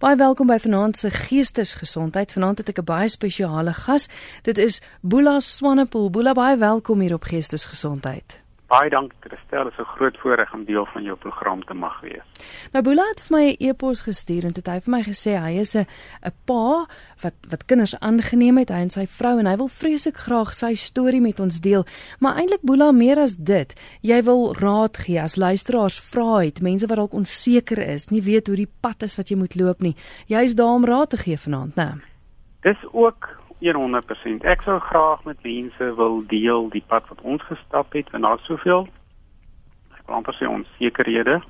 Baie welkom by Vanaand se Geestesgesondheid. Vanaand het ek 'n baie spesiale gas. Dit is Boela Swanepoel. Boela, baie welkom hier op Geestesgesondheid. Baie dankie Christel, dit is 'n groot voorreg om deel van jou program te mag wees. Nou Boela het vir my 'n e e-pos gestuur en dit hy vir my gesê hy is 'n 'n pa wat wat kinders aangeneem het, hy en sy vrou en hy wil vreeslik graag sy storie met ons deel. Maar eintlik Boela meer as dit, jy wil raad gee as luisteraars vra het, mense wat dalk onseker is, nie weet hoe die pad is wat jy moet loop nie. Jy's daar om raad te gee vanaand, né? Dis ook 100%. Ek sou graag met mense wil deel die pad wat ons gestap het en daar's soveel ek wil amper sê onsekerhede,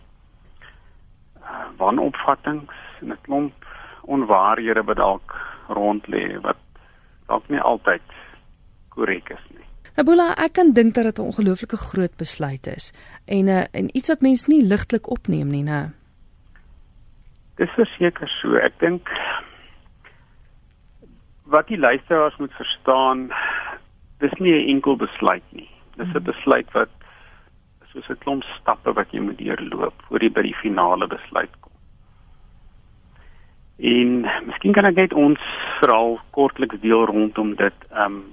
uh, wanopvattinge en 'n klomp onwaarhede wat dalk rond lê wat dalk nie altyd korrek is nie. Abula, ek kan dink dat dit 'n ongelooflike groot besluit is en 'n uh, en iets wat mense nie ligtelik opneem nie, né? Dis verseker so. Ek dink wat die luisteraars moet verstaan, dis nie 'n enkel besluit nie. Dis 'n besluit wat soos 'n klomp stappe wat jy moet deurloop voor jy by die finale besluit kom. En miskien kan ek net ons veral kortliks deel rondom dit. Ehm um,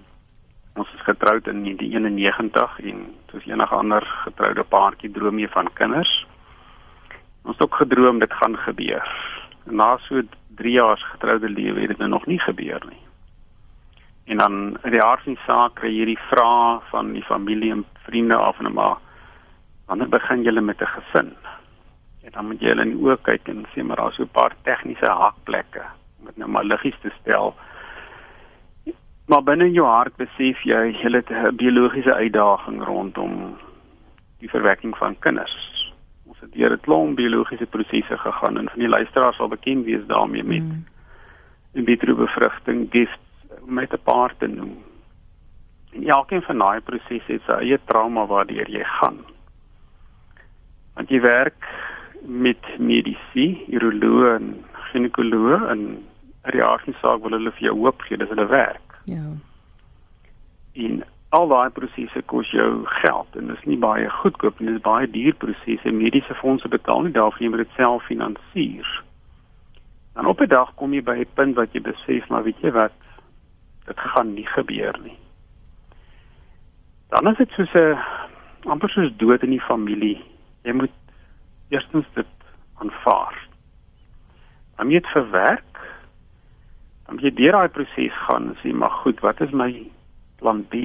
ons is getroud in 1991 en soos enige ander getroude paartjie droom jy van kinders. Ons het ook gedroom dit gaan gebeur. Na so 3 jaar getroude lewe het dit nou nog nie gebeur nie. En dan in die aard van die saak kry jy hierdie vrae van die familie en vriende af en maar wanneer begin julle met 'n gesin? En dan moet jy hulle in die oë kyk en sê maar daar's so 'n paar tegniese hakplekke om dit nou maar liggies te stel. Maar binne in jou hart besef jy jy het 'n biologiese uitdaging rondom die verwekking van kinders. Ons het deur 'n klomp biologiese prosesse gegaan en van die luisteraars sal bekend wees daarmee met mm. in vitro bevrugting, gift met 'n paar te noem. En elkeen van daai prosesse het sy eie trauma waardeur jy gaan. Want jy werk met medisy, uroloog en ginekoloog en die aardsaak wil hulle vir jou hoop gee, dis hulle werk. Ja. En al daai prosesse kos jou geld en dit is nie baie goedkoop nie, dit is baie duur prosesse. Mediese fondse betaal nie daarvoor jy moet dit self finansier. Dan op 'n dag kom jy by 'n punt wat jy besef maar weet jy wat dit gaan nie gebeur nie. Dan is dit soos 'n amper soos dood in die familie. Jy moet eerstens dit aanvaar. Dan moet jy verwerk. Dan moet jy deur daai proses gaan en sê maar goed, wat is my plan B?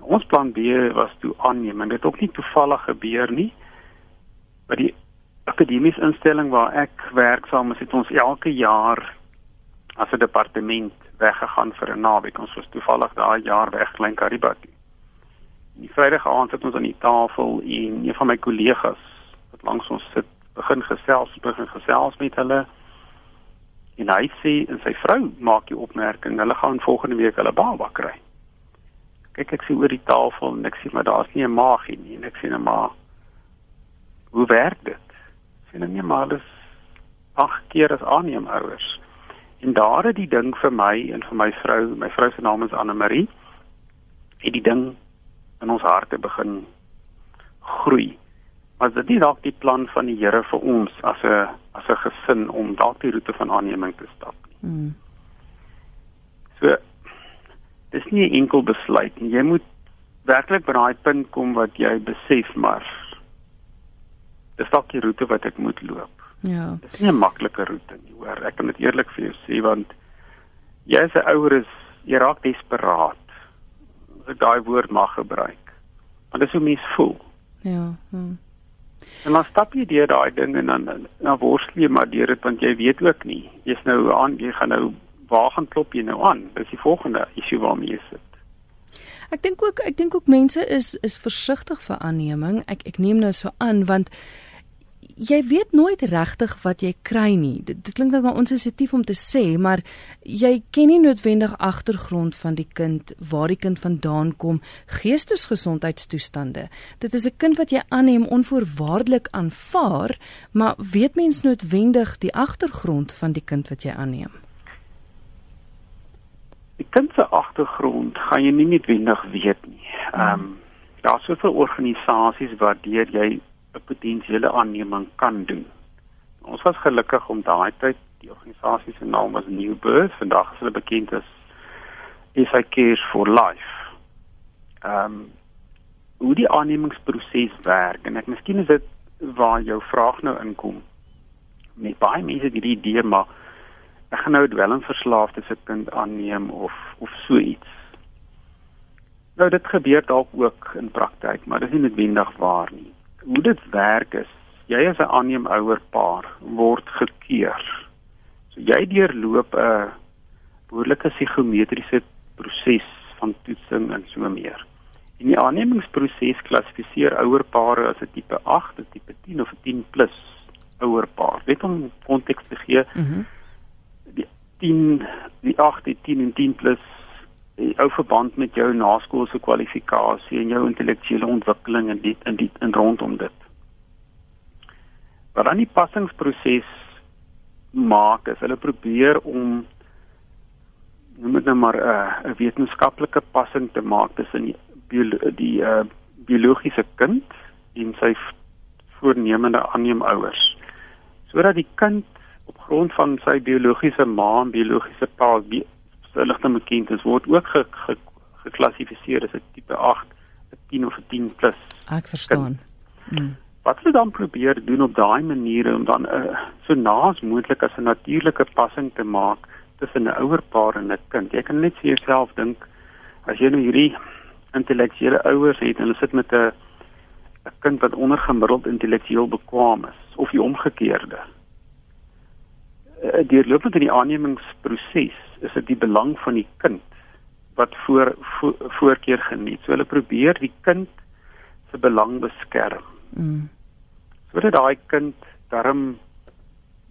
Ons plan B was toe aanneem en dit het ook nie toevallig gebeur nie. By die akademiese instelling waar ek werksaam is, het ons elke jaar as 'n departement weggegaan vir 'n naweek. Ons was toevallig daai jaar weg klein Karibati. Die Vrydag aand sit ons aan die tafel en een van my kollegas wat langs ons sit, begin gesels, begin gesels met hulle. En hy sê en sy vrou maak die opmerking, hulle gaan volgende week hulle baba kry. Kyk ek sien oor die tafel en ek sien maar daar's nie 'n maagie nie en ek sien net maar hoe werk dit? Sien net maar dis ag keer as aanneem ouers. En daar het die ding vir my en vir my vrou, my vrou se naam is Anne Marie, het die ding in ons harte begin groei. Maar dit is dalk die plan van die Here vir ons as 'n as 'n gesin om dalk die roete van aanneming te stap. Mm. So dis nie 'n enkel besluit nie. Jy moet werklik by daai punt kom wat jy besef maar dis dalk die roete wat ek moet loop. Ja. Dit is nie 'n maklike roete nie, hoor. Ek kan dit eerlik vir jou sê want jy as 'n ouer is, jy raak desperaat. As ek daai woord mag gebruik. Want dit is hoe mens voel. Ja. Hm. En dan stap jy deur daai ding en dan dan worstel jy maar deur dit want jy weet ook nie. Jy's nou aan, jy gaan nou waar gaan klop jy nou aan? Dis die volgende issue waarmee jy sit. Ek dink ook ek dink ook mense is is versigtig vir aanneming. Ek ek neem nou so aan want jy weet nooit regtig wat jy kry nie. Dit, dit klink dalk maar onsensitief om te sê, maar jy ken nie noodwendig agtergrond van die kind, waar die kind vandaan kom, geestesgesondheidstoestande. Dit is 'n kind wat jy aanneem onvoorwaardelik aanvaar, maar weet mens noodwendig die agtergrond van die kind wat jy aanneem? Die kind se agtergrond gaan jy nie noodwendig weet nie. Ehm um, daar's soveel organisasies waardeur jy 'n potensiële aanneming kan doen. Ons was gelukkig om daai tyd die organisasie se naam was New Birth, vandag is hulle bekend as SA Cares for Life. Ehm um, hoe die aannemingsproses werk en ek miskien is dit waar jou vraag nou inkom. Met baie mense het hierdie idee maar ek gaan nou dwelmverslaafde se kind aanneem of of so iets. Nou dit gebeur dalk ook in praktyk, maar dit is nie noodwendig waar nie. Hoe dit werk is, jy as 'n aanneemouer paar word gekeur. So jy deurloop 'n behoorlike psigometriese proses van toetsing en so meer. En die aannemingsproses klassifiseer ouerpare as 'n tipe 8, 'n tipe 10 of 'n 10 plus ouerpaar. Net om konteks te gee. Mhm. Mm die 10, die 8, die 10 en 10 plus die ou verband met jou naskoolse kwalifikasie en jou intellektuele ontwikkeling en dit in dit in rondom dit. Wat dan die passingsproses maak is hulle probeer om noem dit nou maar 'n uh, 'n wetenskaplike passing te maak tussen die bio, die uh, biologiese kind en sy voornemende aanneemouers sodat die kind op grond van sy biologiese ma en biologiese pa ligte bekend is word ook ge, ge, geklassifiseer as 'n tipe 8, 'n 10 of 'n 10 plus. Ek verstaan. Hmm. Wat hulle dan probeer doen op daai maniere om dan 'n uh, so naas moontlik as 'n natuurlike passing te maak tussen 'n ouer paar en 'n kind. Jy kan net vir jouself dink as jy nou hierdie intellektuele ouers het en hulle sit met 'n 'n kind wat ondergemiddeld intellektueel bekwame is of die omgekeerde. Uh, deurlopend in die aannemingsproses is dit die belang van die kind wat voor, voor voorkeur geniet. So hulle probeer die kind se belang beskerm. Mm. Sodat daai kind darm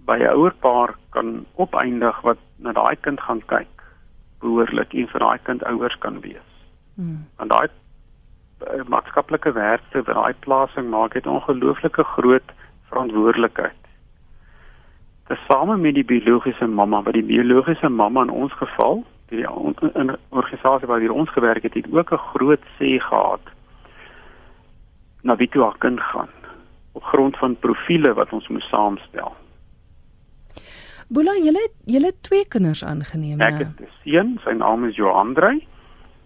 by 'n ouerpaar kan opeindig wat na daai kind gaan kyk behoorlik en vir daai kind ouers kan wees. Hmm. En daai uh, maatskaplike werke wat daai plasing maak het ongelooflike groot verantwoordelikheid. Dis same met die biologiese mamma, wat die biologiese mamma in ons geval, die in organisasie waar hier ons gewerk het, het ook 'n groot sê gehad na wie toe haar kind gaan op grond van profile wat ons moet saamstel. Boela, julle julle twee kinders aangeneem. Ek het 'n seun, sy naam is Joandre.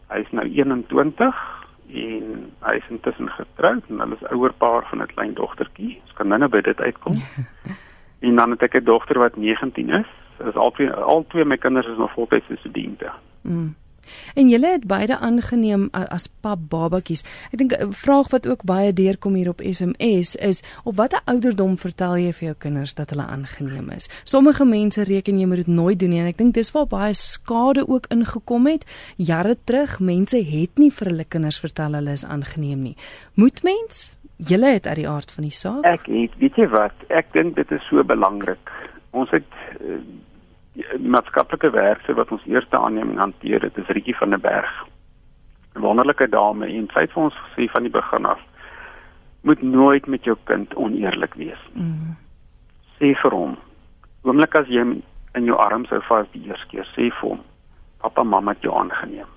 Hy is nou 21 en hy is intussen getroud en hulle is ouerpaar van 'n klein dogtertjie. Ons kan nou net by dit uitkom. en dan het ek 'n dogter wat 19 is. Is al twee al twee my kinders is nog voltydse studente. Mm. En julle het beide aangeneem as pap babatjies. Ek dink 'n vraag wat ook baie deurkom hier op SMS is op watter ouderdom vertel jy vir jou kinders dat hulle aangeneem is? Sommige mense reken jy moet dit nooit doen nie en ek dink dis waar baie skade ook ingekom het. Jare terug, mense het nie vir hulle kinders vertel hulle is aangeneem nie. Moet mens? Julle het uit die aard van die saak. Ek het, weet jy wat? Ek dink dit is so belangrik. Ons het uh, maatskaplike werker wat ons eerste aanneming hanteer het, is Rietjie van der Berg. 'n Wonderlike dame en sy het vir ons gesê van die begin af moet nooit met jou kind oneerlik wees. Mm. Sê vir hom, oomblik as jy in jou arms sou vas die eerste keer, sê vir hom, pappa, mamma het jou aangeneem.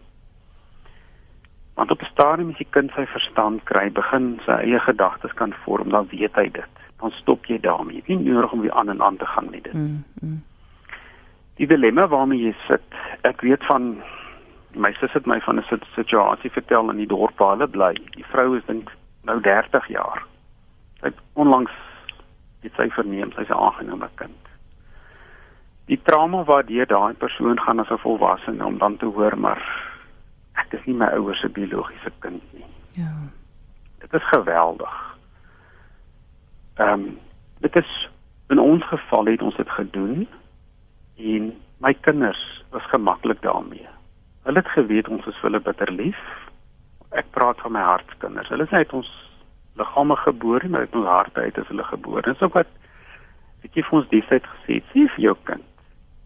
Want op 'n stadium as die kind sy verstand kry, begin sy eie gedagtes kan vorm, dan weet hy dit. Dan stop jy daarmee. Nie nodig om weer aan en aan te gaan met dit. Mm, mm die dilemma waarmee jy sit. Ek weet van my sussie het my van 'n situasie vertel in die dorp waar hulle bly. Die vrou is dink nou 30 jaar. Sy het onlangs dit sy verneem sy's 'n aangenome kind. Die trauma wat deur daai persoon gaan as 'n volwassene om dan te hoor maar ek is nie my ouers se biologiese kind nie. Ja. Dit is geweldig. Ehm um, dit is in ons geval het ons dit gedoen en my kinders was gemaklik daarmee. Hulle het geweet ons is vir hulle bitter lief. Ek praat van my hartskinders. Hulle is uit ons liggame gebore, maar uit ons harte uit is hulle gebore. Dis ook wat ek vir ons destyds gesê het, sê vir jou kind.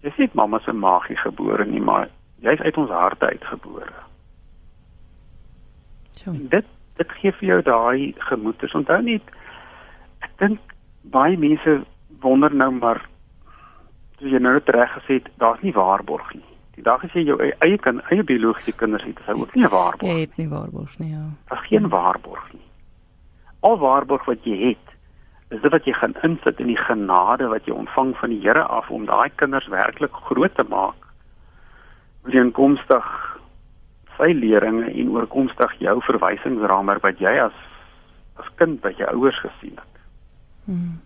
Jy sê mamma se magie gebore nie, maar jy's uit ons harte uitgebore. Dit dit gee vir jou daai gemoed. Onthou net ek dink baie mense wonder nou maar soos jy nou net reg gesê het, daar's nie waarborg nie. Die dag as jy jou eie kind, eie biologiese kinders het, is hy ook nie 'n waarborg. Jy het nie waarborg nie, ja. Daar's geen waarborg nie. Al waarborg wat jy het, is dit wat jy gaan insit in die genade wat jy ontvang van die Here af om daai kinders werklik groot te maak. Ooreenkomstig sy leringe en ooreenkomstig jou verwysingsraamwerk wat jy as as kind by jou ouers gesien het. Hmm.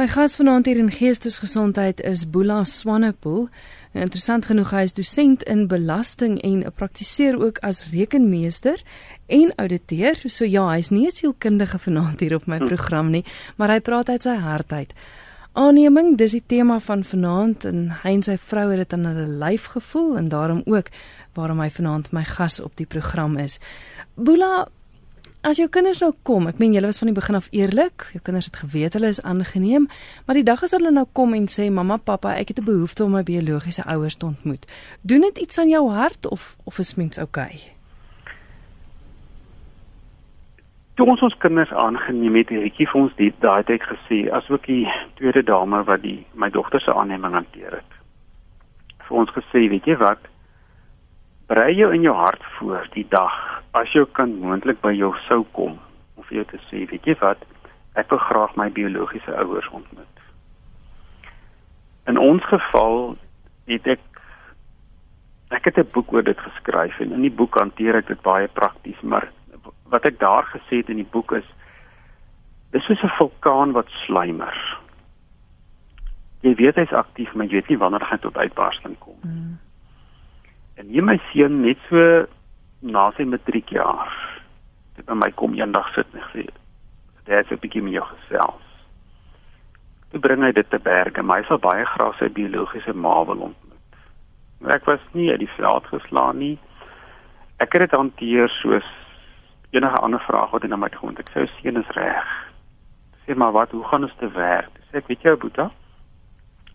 My gas vanaand hier in Geestesgesondheid is Boela Swanepoel. Interessant genoeg hy is dosent in belasting en praktiseer ook as rekenmeester en ouditeur. So ja, hy's nie 'n sielkundige vanaand hier op my hm. program nie, maar hy praat uit sy hart uit. Aanneming, dis die tema van vanaand en hy en sy vrou het dit aan hulle lyf gevoel en daarom ook waarom hy vanaand my gas op die program is. Boela, As jou kinders nou kom, ek meen julle was van die begin af eerlik, jou kinders het geweet hulle is aangeneem, maar die dag as hulle nou kom en sê mamma, pappa, ek het 'n behoefte om my biologiese ouers te ontmoet. Doen dit iets aan jou hart of of is mens oukei? Okay? Toe ons ons kinders aangeneem het, het ek vir ons dit daai tyd gesê, asook die tweede dame wat die my dogter se aanneming hanteer het. Vir ons gesê, weet jy wat? Brei jou in jou hart voor die dag as jou kind moontlik by jou sou kom of jy te sê, weet jy wat, ek wil graag my biologiese ouers ontmoet. In ons geval het ek ek het 'n boek oor dit geskryf en in die boek hanteer ek dit baie prakties, maar wat ek daar gesê het in die boek is dis soos 'n vulkaan wat slymer. Jy weet hy's aktief, maar jy weet nie wanneer hy tot uitbarsting kom. Mm. En hier my seun net so na sy matriekjaar. Dit by my kom eendag sit en sê, "Daar is 'n bietjie meer gesels." Toe bring hy dit te berge, maar hy sal baie graag sy biologiese ma wil ontmoet. Maar ek was nie uit die veld geslaan nie. Ek het dit hanteer soos enige ander vraag wat na my kom. Ek sê, "Seun is reg." Sê maar wat, hoe gaan ons te werk? Sê ek, "Weet jy, Boeta,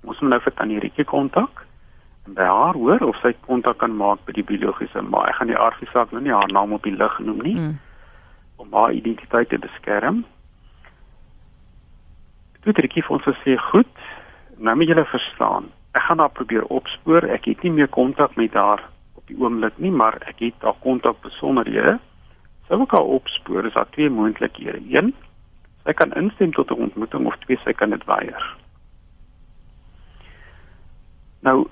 ons moet nou vir Tannie Rietjie kontak." by haar hoor of sy kontak kan maak by die biologiese ma. Ek gaan die aardse saak nou nie haar naam op die lig noem nie mm. om haar identiteit te beskerm. Toe het ek vir ons gesê, "Goed, nou moet julle verstaan. Ek gaan haar probeer opspoor. Ek het nie meer kontak met haar op die oomblik nie, maar ek het haar kontak besonderhede. Sou ek haar opspoor, is daar twee moontlikhede. Een, sy kan instem tot 'n ontmoeting of twee, sy kan dit weier." Nou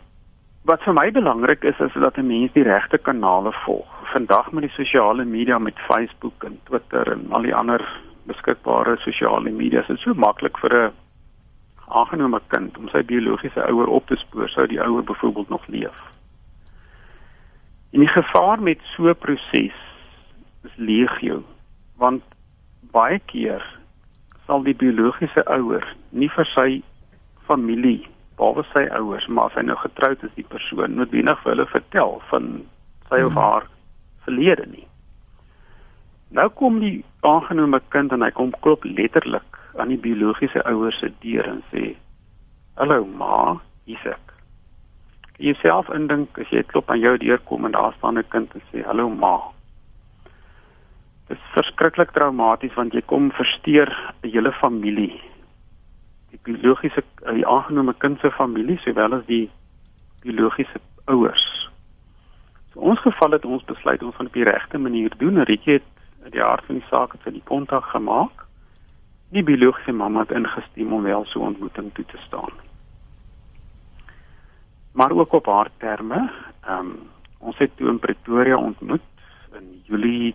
Wat vir my belangrik is is dat 'n mens die regte kanale volg. Vandag met die sosiale media met Facebook en Twitter en al die ander beskikbare sosiale media, is dit so maklik vir 'n aangenome kind om sy biologiese ouer op te spoor sou die ouer byvoorbeeld nog leef. En die gevaar met so 'n proses is legio, want baie keer sal die biologiese ouer nie vir sy familie behalwe sy ouers, maar as hy nou getroud is, die persoon noodwendig vir hulle vertel van sy of hmm. haar verlede nie. Nou kom die aangenome kind en hy kom klop letterlik aan die biologiese ouers se deur en sê: "Hallo ma, hier's ek." Jy self indink as jy klop aan jou deur kom en daar staan 'n kind en sê: "Hallo ma." Dit is verskriklik traumaties want jy kom versteur 'n hele familie die biologiese die aangenome kind se familie sowel as die biologiese ouers. So ons geval het ons besluit om van op die regte manier doen. Rietjie het in die hart van die saak het sy die kontak gemaak. Die biologiese mamma het ingestem om wel so ontmoeting toe te staan. Maar ook op haar terme. Ehm um, ons het toe in Pretoria ontmoet in Julie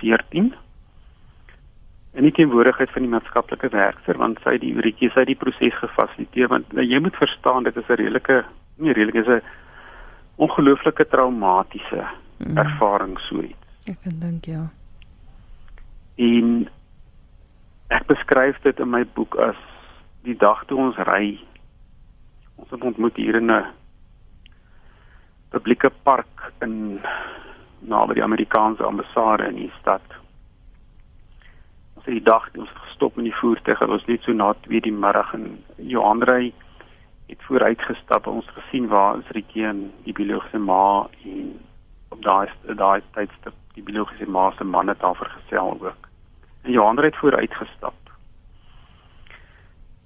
2014 in die teenwoordigheid van die maatskaplike werker want sy die Uritjie sy die proses gefasiliteer want nou, jy moet verstaan dit is 'n redelike nie redelik is 'n ongelooflike traumatiese mm. ervaring so iets. Ek dink ja. En ek beskryf dit in my boek as die dag toe ons ry ons het ontmoet hier in 'n publieke park in naby die Amerikaanse ambassade in die stad vir die dag ons het gestop met die voertuig en ons net so na 2 die middag en Johan Rey het vooruit gestap en ons gesien waar is Rietjie en die biologiese ma en op daai daai tydstip die biologiese ma se man het daar vergesel ook. En Johan Rey het vooruit gestap.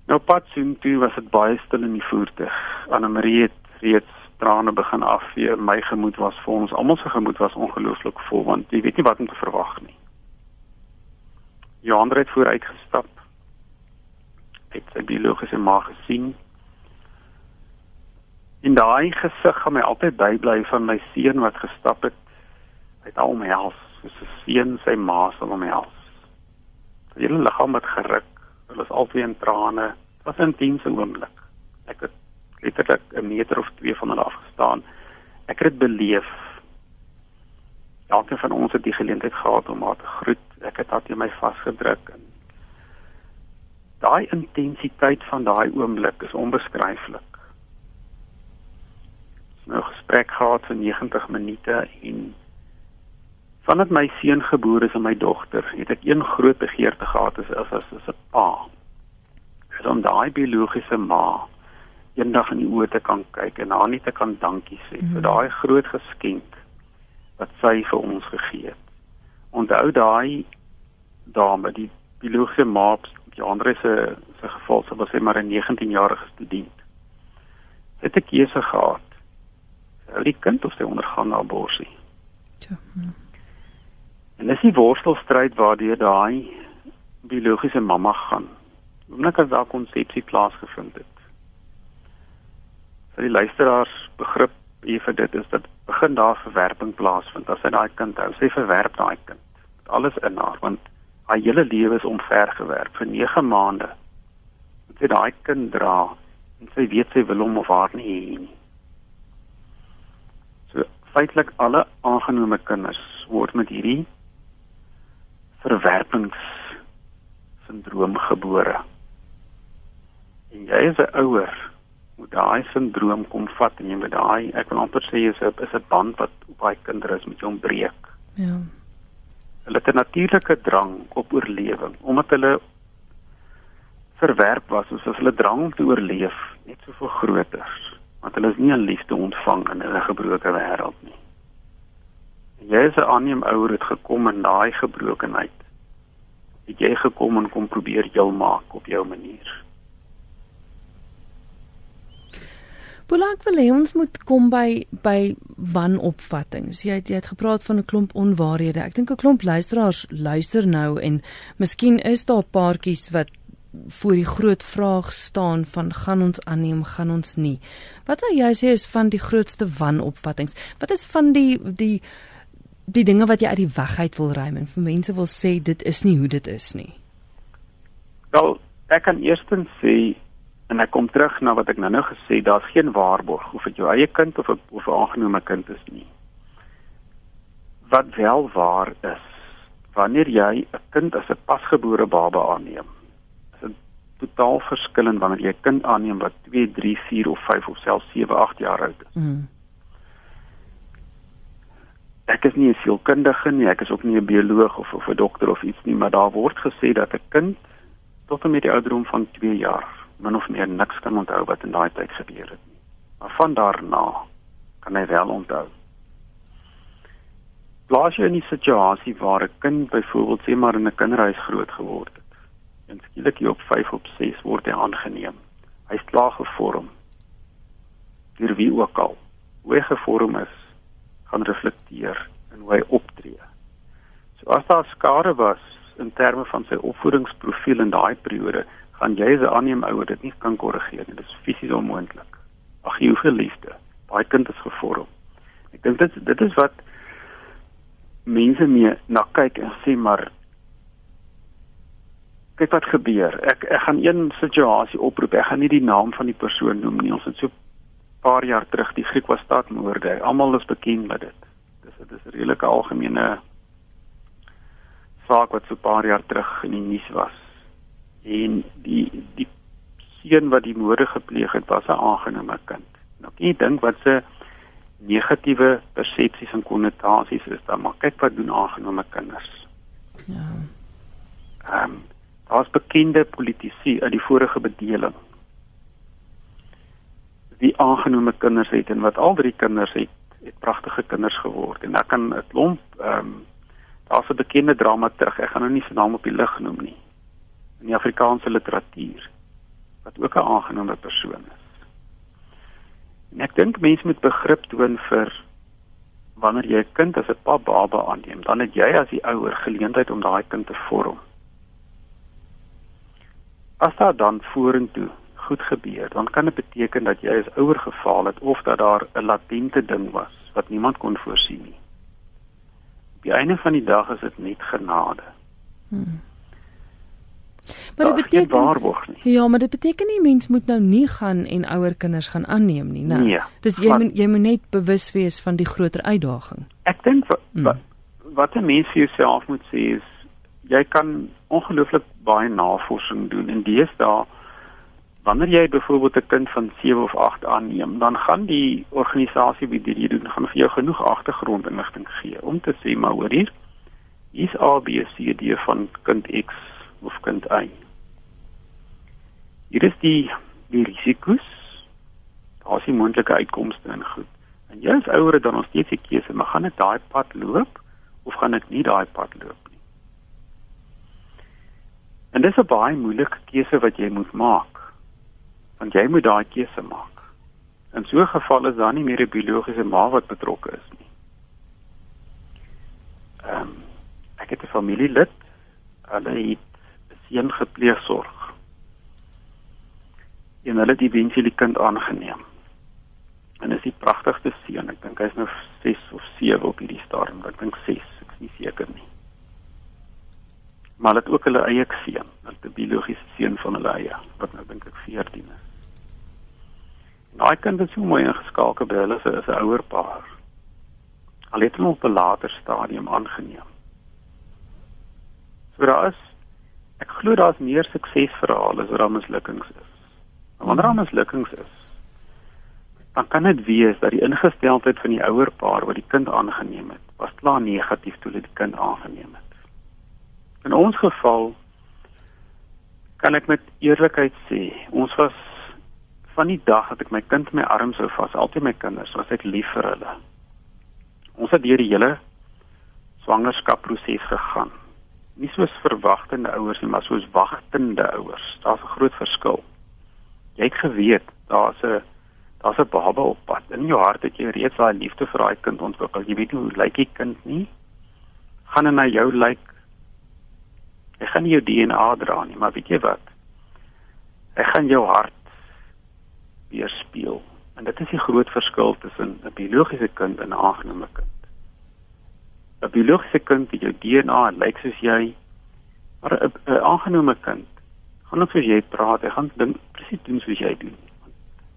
Nou pad sien toe was dit baie stil in die voertuig. Anna Marie het reeds trane begin afvee. My gemoed was vir ons almal se gemoed was ongelooflik vol want jy weet nie wat om te verwag nie. Johan het vooruit gestap. Het sy biologiese ma gesien. In daai gesig gaan my altyd bybly van my seun wat gestap het uit al my hels, soos 'n seun sy ma sal omhels. Sy hele liggaam het geruk. Hulle is albei in trane. Dit was 'n intense oomblik. Ek het letterlik 'n meter of 2 van hulle afgestaan. Ek het dit beleef. Elkeen van ons het die geleentheid gehad om haar te groet. Ek het haar teen my vasgedruk en daai intensiteit van daai oomblik is onbeskryflik. Nou gesprek gehad vir 90 minute en vandat my seun gebore is en my dogter, het ek een groot begeerte gehad as as, as 'n pa. Is om daai biologiese ma eendag in die oë te kan kyk en haar net te kan dankie sê mm vir daai groot geskenk wat sy vir ons gegee het. Onthou daai dame, die biologiese ma, die ander se se geval, sy was maar 'n 19-jarige student. Sy het 'n keuse gehad. Sy het die kind of sy ondergaan abortus. Ja. Hmm. En dis die worstelstryd waardeur daai biologiese mamma gaan. As daai konsepsie plaasgevind het. Vir die luisteraars begrip hier vir dit is dat begin daar verwerping plaasvind as sy daai kind hou. Sy verwerp daai kind met alles in haar want haar hele lewe is omvergewerp vir 9 maande. Sy daai kind dra en sy weet sy wil hom of haar nie hê nie. So feitelik alle aangenome kinders word met hierdie verwerpings sindroom gebore. En jy as 'n ouer moet daai sindroom kom vat en jy moet daai ek wil amper sê is 'n is 'n band wat op daai kinders met jou breek. Ja. Hulle het 'n natuurlike drang op oorlewing omdat hulle verwerp was soos hulle drang om te oorleef net soveel groter want hulle is nie 'n liefde ontvang in 'n gebroke wêreld nie. Jy is 'n aanneem ouer het gekom in daai gebrokenheid. Het jy gekom en kom probeer heel maak op jou manier. Boelank wil hê ons moet kom by by wanopvattinge. Jy het jy het gepraat van 'n klomp onwaarhede. Ek dink 'n klomp luisteraars luister nou en miskien is daar paartjies wat voor die groot vraag staan van gaan ons aanneem gaan ons nie. Wat sou jy sê is van die grootste wanopvattinge? Wat is van die die die dinge wat jy uit die weg uit wil ruim en vir mense wil sê dit is nie hoe dit is nie. Wel, ek kan eerstens sê en ek kom terug na wat ek nou nou gesê, daar's geen waarborg of dit jou eie kind of 'n of 'n aangenome kind is nie. Wat wel waar is, wanneer jy 'n kind as 'n pasgebore baba aanneem, is dit totaal verskillend wanneer jy 'n kind aanneem wat 2, 3, 4 of 5 of selfs 7, 8 jaar oud is. Mm ek is nie 'n sielkundige nie, ek is ook nie 'n bioloog of of 'n dokter of iets nie, maar daar word gesê dat 'n kind tot en met die ouderdom van 2 jaar min of meer niks kan onthou wat in daai tyd gebeur het nie. Maar van daarna kan hy wel onthou. Plaas jy in 'n situasie waar 'n kind byvoorbeeld sê maar in 'n kinderhuis groot geword het. En skielik hier op 5 op 6 word hy aangeneem. Hy's klaar gevorm. Deur wie ook al. Hoe hy gevorm is, gaan reflekteer in hoe hy optree. So as daar skade was in terme van sy opvoedingsprofiel in daai periode, gaan jy as 'n aanneem ouer dit nie kan korrigeer nie. Dit is fisies onmoontlik. Ag jy hoeveel liefde. Daai kind is gevorm. Ek dink dit dit is wat mense mee na kyk en sê maar kyk wat gebeur. Ek ek gaan een situasie oproep. Ek gaan nie die naam van die persoon noem nie. Ons het so paar jaar terug die Griekwastadmoorde. Almal is bekend met dit. Dis dit is 'n redelike algemene saak wat so paar jaar terug in die nuus was. En die die seun wat die moorde gepleeg het, was 'n aangenome kind. Nou kan jy dink wat se negatiewe persepsies en konnotasies is daar, maar kyk wat doen aangenome kinders. Ja. Ehm um, daar's bekende politici uit die vorige bedeling wie aangenome kinders het en wat al drie kinders het, het pragtige kinders geword. En ek kan 'n klomp ehm um, daar's 'n bekende dramaturg, ek gaan nou nie sy naam op die lig noem nie. In die Afrikaanse literatuur wat ook 'n aangenome persoon is. En ek dink mense moet begrip toon vir wanneer jy 'n kind as 'n pap baba aanneem, dan het jy as die ouer geleentheid om daai kind te vorm. as daar dan vorentoe goed gebeur, dan kan dit beteken dat jy as ouer gefaal het of dat daar 'n latente ding was wat niemand kon voorsien nie. Op die einde van die dag is dit net genade. Hmm. Maar dit beteken Ja, maar dit beteken nie mens moet nou nie gaan en ouer kinders gaan aanneem nie, né? Nee, Dis jy moet jy moet net bewus wees van die groter uitdaging. Ek dink wat hmm. wat 'n mens vir jouself moet sê is jy kan ongelooflik baie navorsing doen en deesdae wanneer jy byvoorbeeld 'n kind van 7 of 8 aanneem, dan gaan die organisasie wie dit doen, gaan vir jou genoeg agtergrondinligting gee om te sê maar hoor hier, is A B C D van kind X kind Y. Hier is die die risiko's. Daar is die moontlike uitkomste en goed. En jy as ouer het dan nog steeds 'n keuse, maar gaan ek daai pad loop of gaan ek nie daai pad loop nie? En dis 'n baie moeilike keuse wat jy moet maak. Want jy moet daai keuse maak. In so 'n geval is daar nie meer 'n biologiese ma wat betrokke is nie. Ehm um, ek het 'n familielid. Hulle het seun gepleegsorg. En hulle het eventueel die kind aangeneem. En is die pragtigste seun. Ek dink hy's nou 6 of 7 op hierdie stadium. Ek dink 6, ek is nie seker nie. Maar hulle het ook hulle eie seun, 'n biologiese seun van hulle eie, wat nou dink ek 14 is. Daai kind het so mooi ingeskakel by hulle as 'n ouer paar. Al het hulle op 'n later stadium aangeneem. So daar is ek glo daar's meer suksesverhale as daar mislukkings is. En wanneer daar mislukkings is, dan kan dit wees dat die ingesteldheid van die ouer paar wat die kind aangeneem het, was klaar negatief toe hulle die kind aangeneem het. In ons geval kan ek met eerlikheid sê, ons was van die dag dat ek my kind in my arms hou vas, altyd my kinders, was ek lief vir hulle. Ons het deur die hele swangerskapproses gegaan nie soos verwagtende ouers nie, maar soos wagtende ouers. Daar's 'n groot verskil. Jy het geweet daar's 'n daar's 'n baba op pad. In jou hart het jy reeds daai liefde vir daai kind ontwikkel. Jy weet nie hoe lyk die kind nie. Gaan hy na jou lyk? Hy gaan nie jou DNA dra nie, maar weet jy wat? Hy gaan jou hart weerspieël. En dit is die groot verskil tussen 'n biologiese kind en 'n aangenome kind. 'n biologiese kind het jou DNA en lyk soos jy. Maar 'n aangenome kind gaan ook soos jy praat, hy gaan ding presies doen soos jy doen.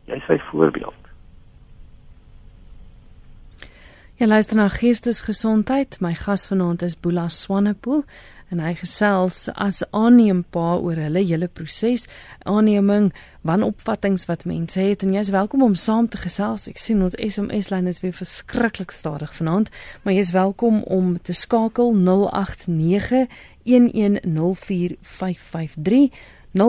Jy is sy voorbeeld. Ja, luister na Geestesgesondheid. My gas vanaand is Boela Swanepoel en hy gesels as aanneempa oor hulle hele proses, aanneming, wanopvattinge wat mense het en jy's welkom om saam te gesels. Ek sien ons SMS lyn is weer verskriklik stadig vanaand, maar jy's welkom om te skakel 089 1104553 0891104553.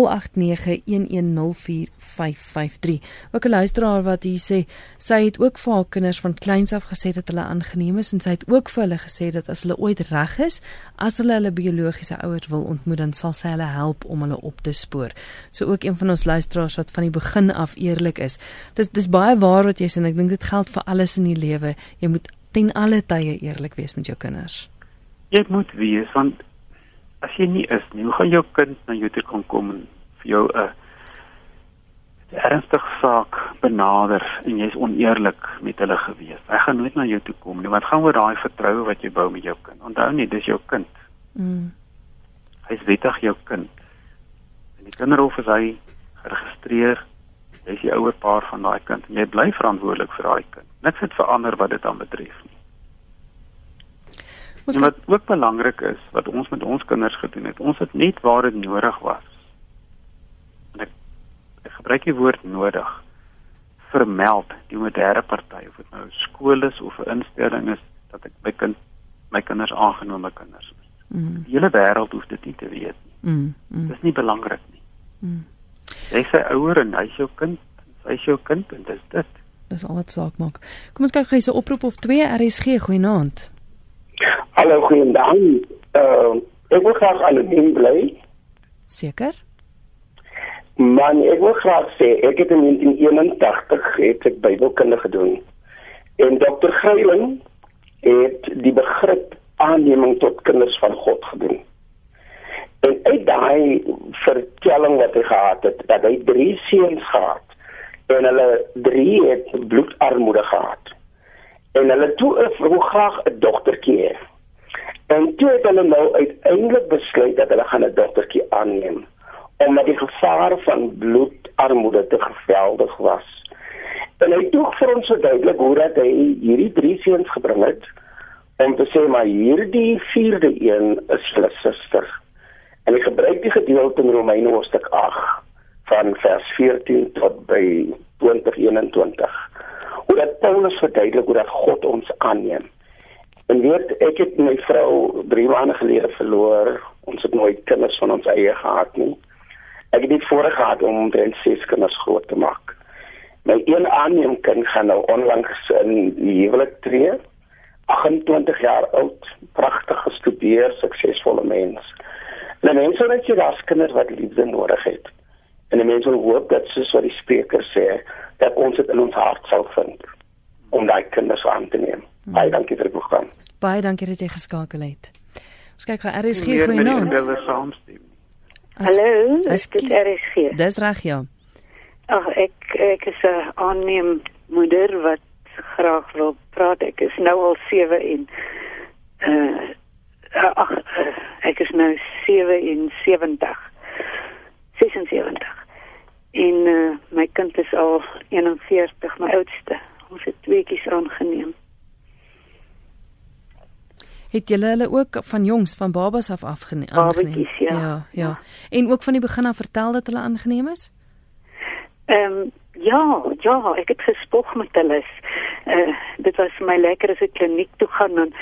Ook 'n luisteraar wat hier sê sy het ook vir haar kinders van kleins af gesê dat hulle aangeneem is en sy het ook vir hulle gesê dat as hulle ooit reg is, as hulle hulle biologiese ouers wil ontmoet, dan sal sy hulle help om hulle op te spoor. So ook een van ons luisteraars wat van die begin af eerlik is. Dis dis baie waar wat jy sê en ek dink dit geld vir alles in die lewe. Jy moet ten alle tye eerlik wees met jou kinders. Jy moet wees want as jy nie is nie, hoe gaan jou kind na jou toe kan kom en vir jou 'n ernstige saak benader en jy's oneerlik met hulle gewees. Hy gaan nooit na jou toe kom nie, want gaan oor daai vertroue wat jy bou met jou kind. Onthou net, dis jou kind. Mm. Hy's wettig jou kind. En die kinderhof is hy geregistreer. Hy's die ouer paar van daai kind en jy bly verantwoordelik vir daai kind. Niks het verander wat dit aan betref nie. En wat ook belangrik is wat ons met ons kinders gedoen het, ons het net waar dit nodig was. En ek, ek gebruik die woord nodig vermeld die moderne party of dit nou skool is of 'n instelling is dat ek my kind my kinders aangenome kinders is. Mm. Die hele wêreld hoef dit nie te weet nie. Mm. Mm. Dit is nie belangrik nie. Mm. Jy sê ouer en hy is jou kind, hy is jou kind en dis dit. Dis al wat saak maak. Kom ons kyk gou hierse oproep of 2 RSG goeienaand. Hallo goeiedag. Uh, ek wil graag anoniem bly. Seker? Man, ek wil graag sê ek het in 1981 het ek Bybelkunde gedoen. En Dr. Greiling het die begrip aanneming tot kinders van God gedoen. En uit daai vertelling wat hy gehad het, dat hy drie seuns gehad en hulle drie het bloedarmoede gehad. En hulle toe wou graag 'n dogtertjie hê. En toe het hulle nou uiteindelik besluit dat hulle gaan 'n dogtertjie aanneem omdat die gevaar van bloedarmoede te geweldig was. En hy het vir ons verduidelik hoe dat hy hierdie drie seuns gebring het om te sê maar hierdie vierde een is hulle suster. En hy gebruik die gedeelte in Romeine hoofstuk 8 van vers 14 tot by 2021. Hoe dat Paulus verduidelik hoe dat God ons aanneem. En weet ek het my vrou 3 maande gelede verloor. Ons het nooit kinders van ons eie gehad nie. Ek het nie voorgehad gehad om omtrent 6 kinders groot te maak. My een aanneemkind gaan nou onlangs in die huwelik tree. 28 jaar oud, pragtig gestudeer, suksesvolle mens. En mense wat jy daar kinders wat liefde nodig het. En die mense hoop dat soos wat die spreker sê, dat ons dit in ons hart sal vind om daai kinders aan te neem. Hmm. Baie dankie vir die program. Baie dankie dat jy geskakel het. Ons kyk gou RSG jou naam. Hallo, ek is RSG. Dis reg ja. Ag ek ek is 'n aanneem moeder wat graag wil praat. Ek is nou al 7 en uh ag uh, ek is nou 77. 76. En uh, my kind is al 41, my oudste. Ons het tweeetjies aangeneem. Het julle hulle ook van jongs van babas af afgeneem? Babatjies, ja. ja. Ja, En ook van die begin af vertel dat hulle aangeneem is? Ehm um, ja, ja, ek het gespog met hulle. Uh, dit was vir my lekker as ek kliniek toe gaan en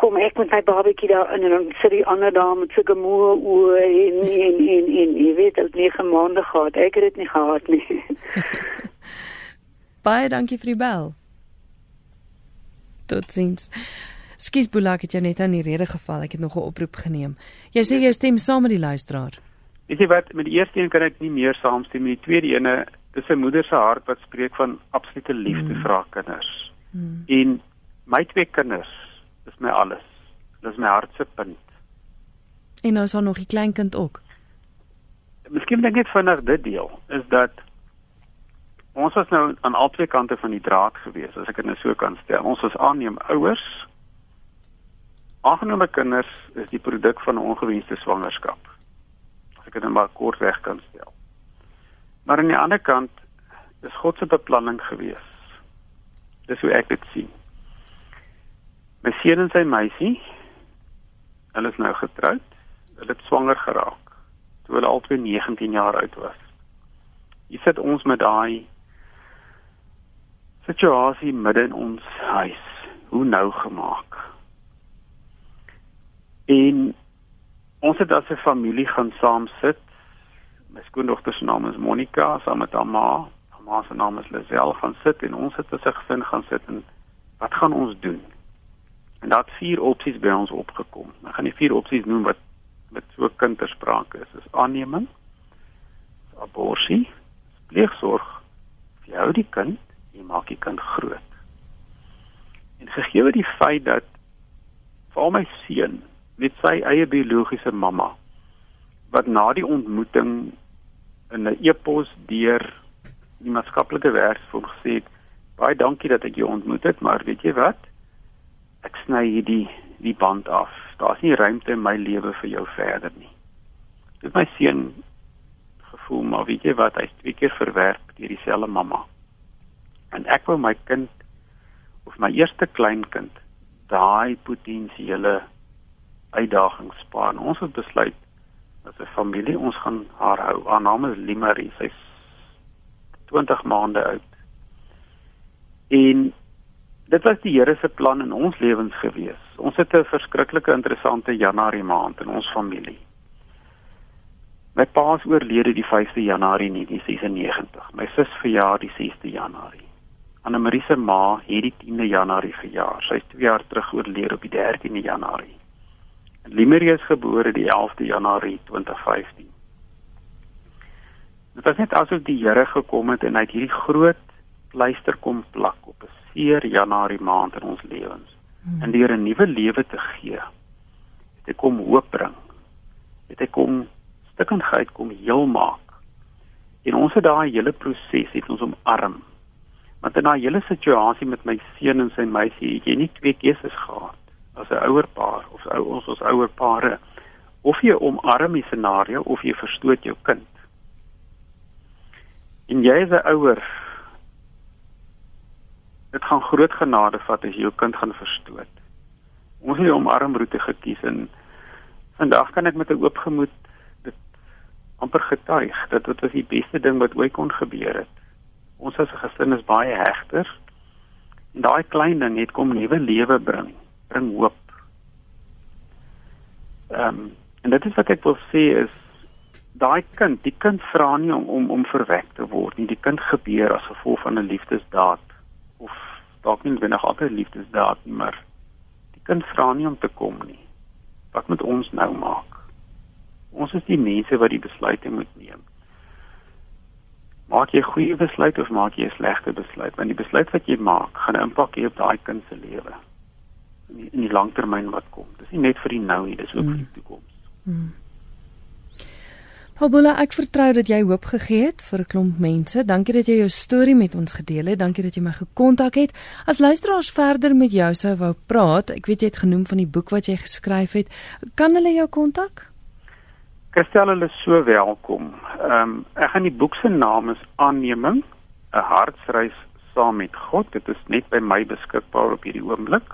kom ek met my babatjie daar in en dan sit die ander dame met sulke moe oë en en en en jy weet dit nie gemaande gehad. Ek het dit nie gehad nie. Baie dankie vir die bel. Totsiens. Skus Bulak het jou net aan die rede geval. Ek het nog 'n oproep geneem. Jy sê jy stem saam met die luisteraar. Weet jy wat, met die eerste een kan ek nie meer saamstem nie. Die tweede ene, dis 'n moeder se hart wat spreek van absolute liefde mm. vir haar kinders. Mm. En my twee kinders dis my alles. Dis my hart se punt. En nou is daar nog 'n kleinkind ook. Miskien dink ek vinnig dit deel is dat ons was nou aan albei kante van die draad gewees, as ek dit nou so kan stel. Ons was aanneem ouers. Aangenome kinders is die produk van 'n ongewenste swangerskap. As ek dit net maar kortweg kan stel. Maar aan die ander kant is God se beplanning gewees. Dis hoe ek dit sien. My seun en sy meisie, hulle is nou getroud. Hulle het swanger geraak toe hulle albei 19 jaar oud was. Hier sit ons met daai situasie midde in ons huis. Hoe nou gemaak? En ons het as 'n familie gaan saam sit. My skoondogter se naam is Monica, saam met haar ma. Haar ma se naam is Lisel gaan sit en ons het as 'n gesin gaan sit en wat gaan ons doen? En daar het vier opsies by ons opgekom. Ek gaan die vier opsies noem wat met so kindersprake is. Dis aanneming, abortus, pleegsorg, jy hou die kind, jy maak die kind groot. En gegee die feit dat vir my seun met sy eie biologiese mamma wat na die ontmoeting in 'n e-pos deur die maatskaplike werksfonds gesê het baie dankie dat ek jou ontmoet het maar weet jy wat ek sny hierdie die band af. Daar's nie ruimte in my lewe vir jou verder nie. Dit my seun gevoel maar weet jy wat hy's twee keer verwerp deur dieselfde mamma. En ek wou my kind of my eerste kleinkind daai potensiële uitdagings spaar. En ons het besluit as 'n familie ons gaan haar hou. Haar naam is Limarie. Sy's 20 maande oud. En dit was die Here se plan in ons lewens gewees. Ons het 'n verskriklike interessante Januarie maand in ons familie. My pa is oorlede die 5de Januarie 1996. My sus verjaar die 6de Januarie. Anna Marie se ma het die 10de Januarie verjaar. Sy is 2 jaar terug oorlede op die 13de Januarie. Limerie is gebore die 11de Januarie 2015. Dit was net asof die Here gekom het en hy het hierdie groot pleister kom plak op 'n seer Januarie maand in ons lewens. Hmm. En deur 'n nuwe lewe te gee, het ek kom hoop bring. het hy kom stikkenheid kom heel maak. En ons het daai hele proses het ons omarm. Want in daai hele situasie met my seun en sy meisie, het jy nie twee keuses gehad as 'n ouer paar of ou ons as ouer pare of jy omarm die scenario of jy verstoot jou kind. En jy as 'n ouer dit gaan groot genade vat as jy jou kind gaan verstoot. Ons het die omarmroete gekies en vandag kan ek met 'n oop gemoed dit amper getuig dat dit was die beste ding wat ooit kon gebeur het. Ons as 'n gesin is baie hegter. En daai klein ding het kom nuwe lewe bring, bring hoop. Ehm um, en dit is wat ek wil sê is daai kind, die kind vra nie om om om verwek te word nie. Die kind gebeur as gevolg van 'n liefdesdaad of dalk nie binne altyd liefdesdaad nie, maar die kind vra nie om te kom nie. Wat moet ons nou maak? Ons is die mense wat die besluite moet neem. Maak jy 'n goeie besluit of maak jy 'n slegte besluit? Want die besluit wat jy maak, gaan 'n impak hê op daai kind se lewe in die, in die langtermyn wat kom. Dis nie net vir die nou nie, dis ook mm. vir die toekoms. Mm. Paula, ek vertrou dat jy hoop gegee het vir 'n klomp mense. Dankie dat jy jou storie met ons gedeel het. Dankie dat jy my gekontak het. As luisteraars verder met jou sou wou praat, ek weet jy het genoem van die boek wat jy geskryf het. Kan hulle jou kontak? Kristel, hulle so welkom. Ehm um, ek gaan die boek se naam is Aanneming, 'n hartsreis saam met God. Dit is net by my beskikbaar op hierdie oomblik.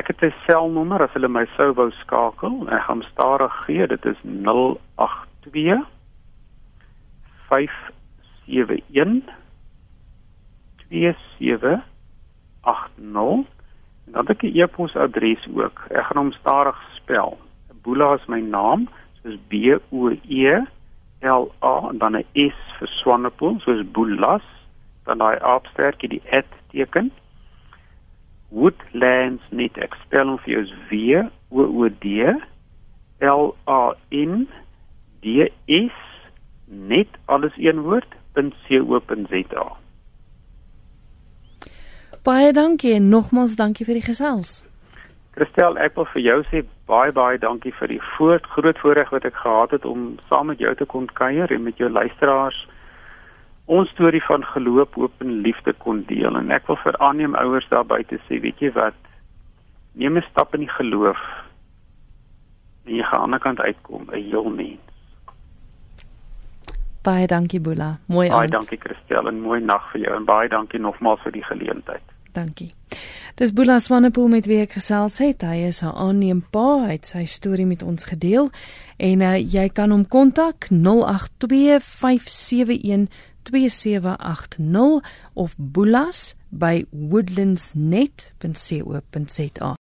Ek het 'n selnommer as hulle my sou wou skakel. Ek gaan stadig gee. Dit is 082 571 2780. En dan het ek 'n e-posadres ook. Ek gaan hom stadig spel. Boela is my naam, soos B O E L A en dan 'n S vir Swanepoel, soos Boelas, dan daai aapstertjie die @ teken. Woodlands net ek spel hom vir jou W O O D L A N D S net alles een woord .co.za Baie dankie en nogmals dankie vir die gesels. Christel, ek wil vir jou sê baie baie dankie vir die voort, groot voorreg wat ek gehad het om saam met jou te kon kuier en met jou luisteraars ons storie van geloof, hoop en liefde kon deel en ek wil vir aanneem ouers daar buite sê, weet jy wat? Neem 'n stap in die geloof en jy gaan aan die ander kant uitkom, 'n heel mens. Baie dankie Boela. Mooi aand. Baie dankie Christel en mooi nag vir jou en baie dankie nogmaals vir die geleentheid. Dankie. Dis Boela Swanepoel met wie ek gesels het. Hy is 'n aanneem pa, hy het sy storie met ons gedeel en uh, jy kan hom kontak 082 571 2780 of boelas by woodlandsnet.co.za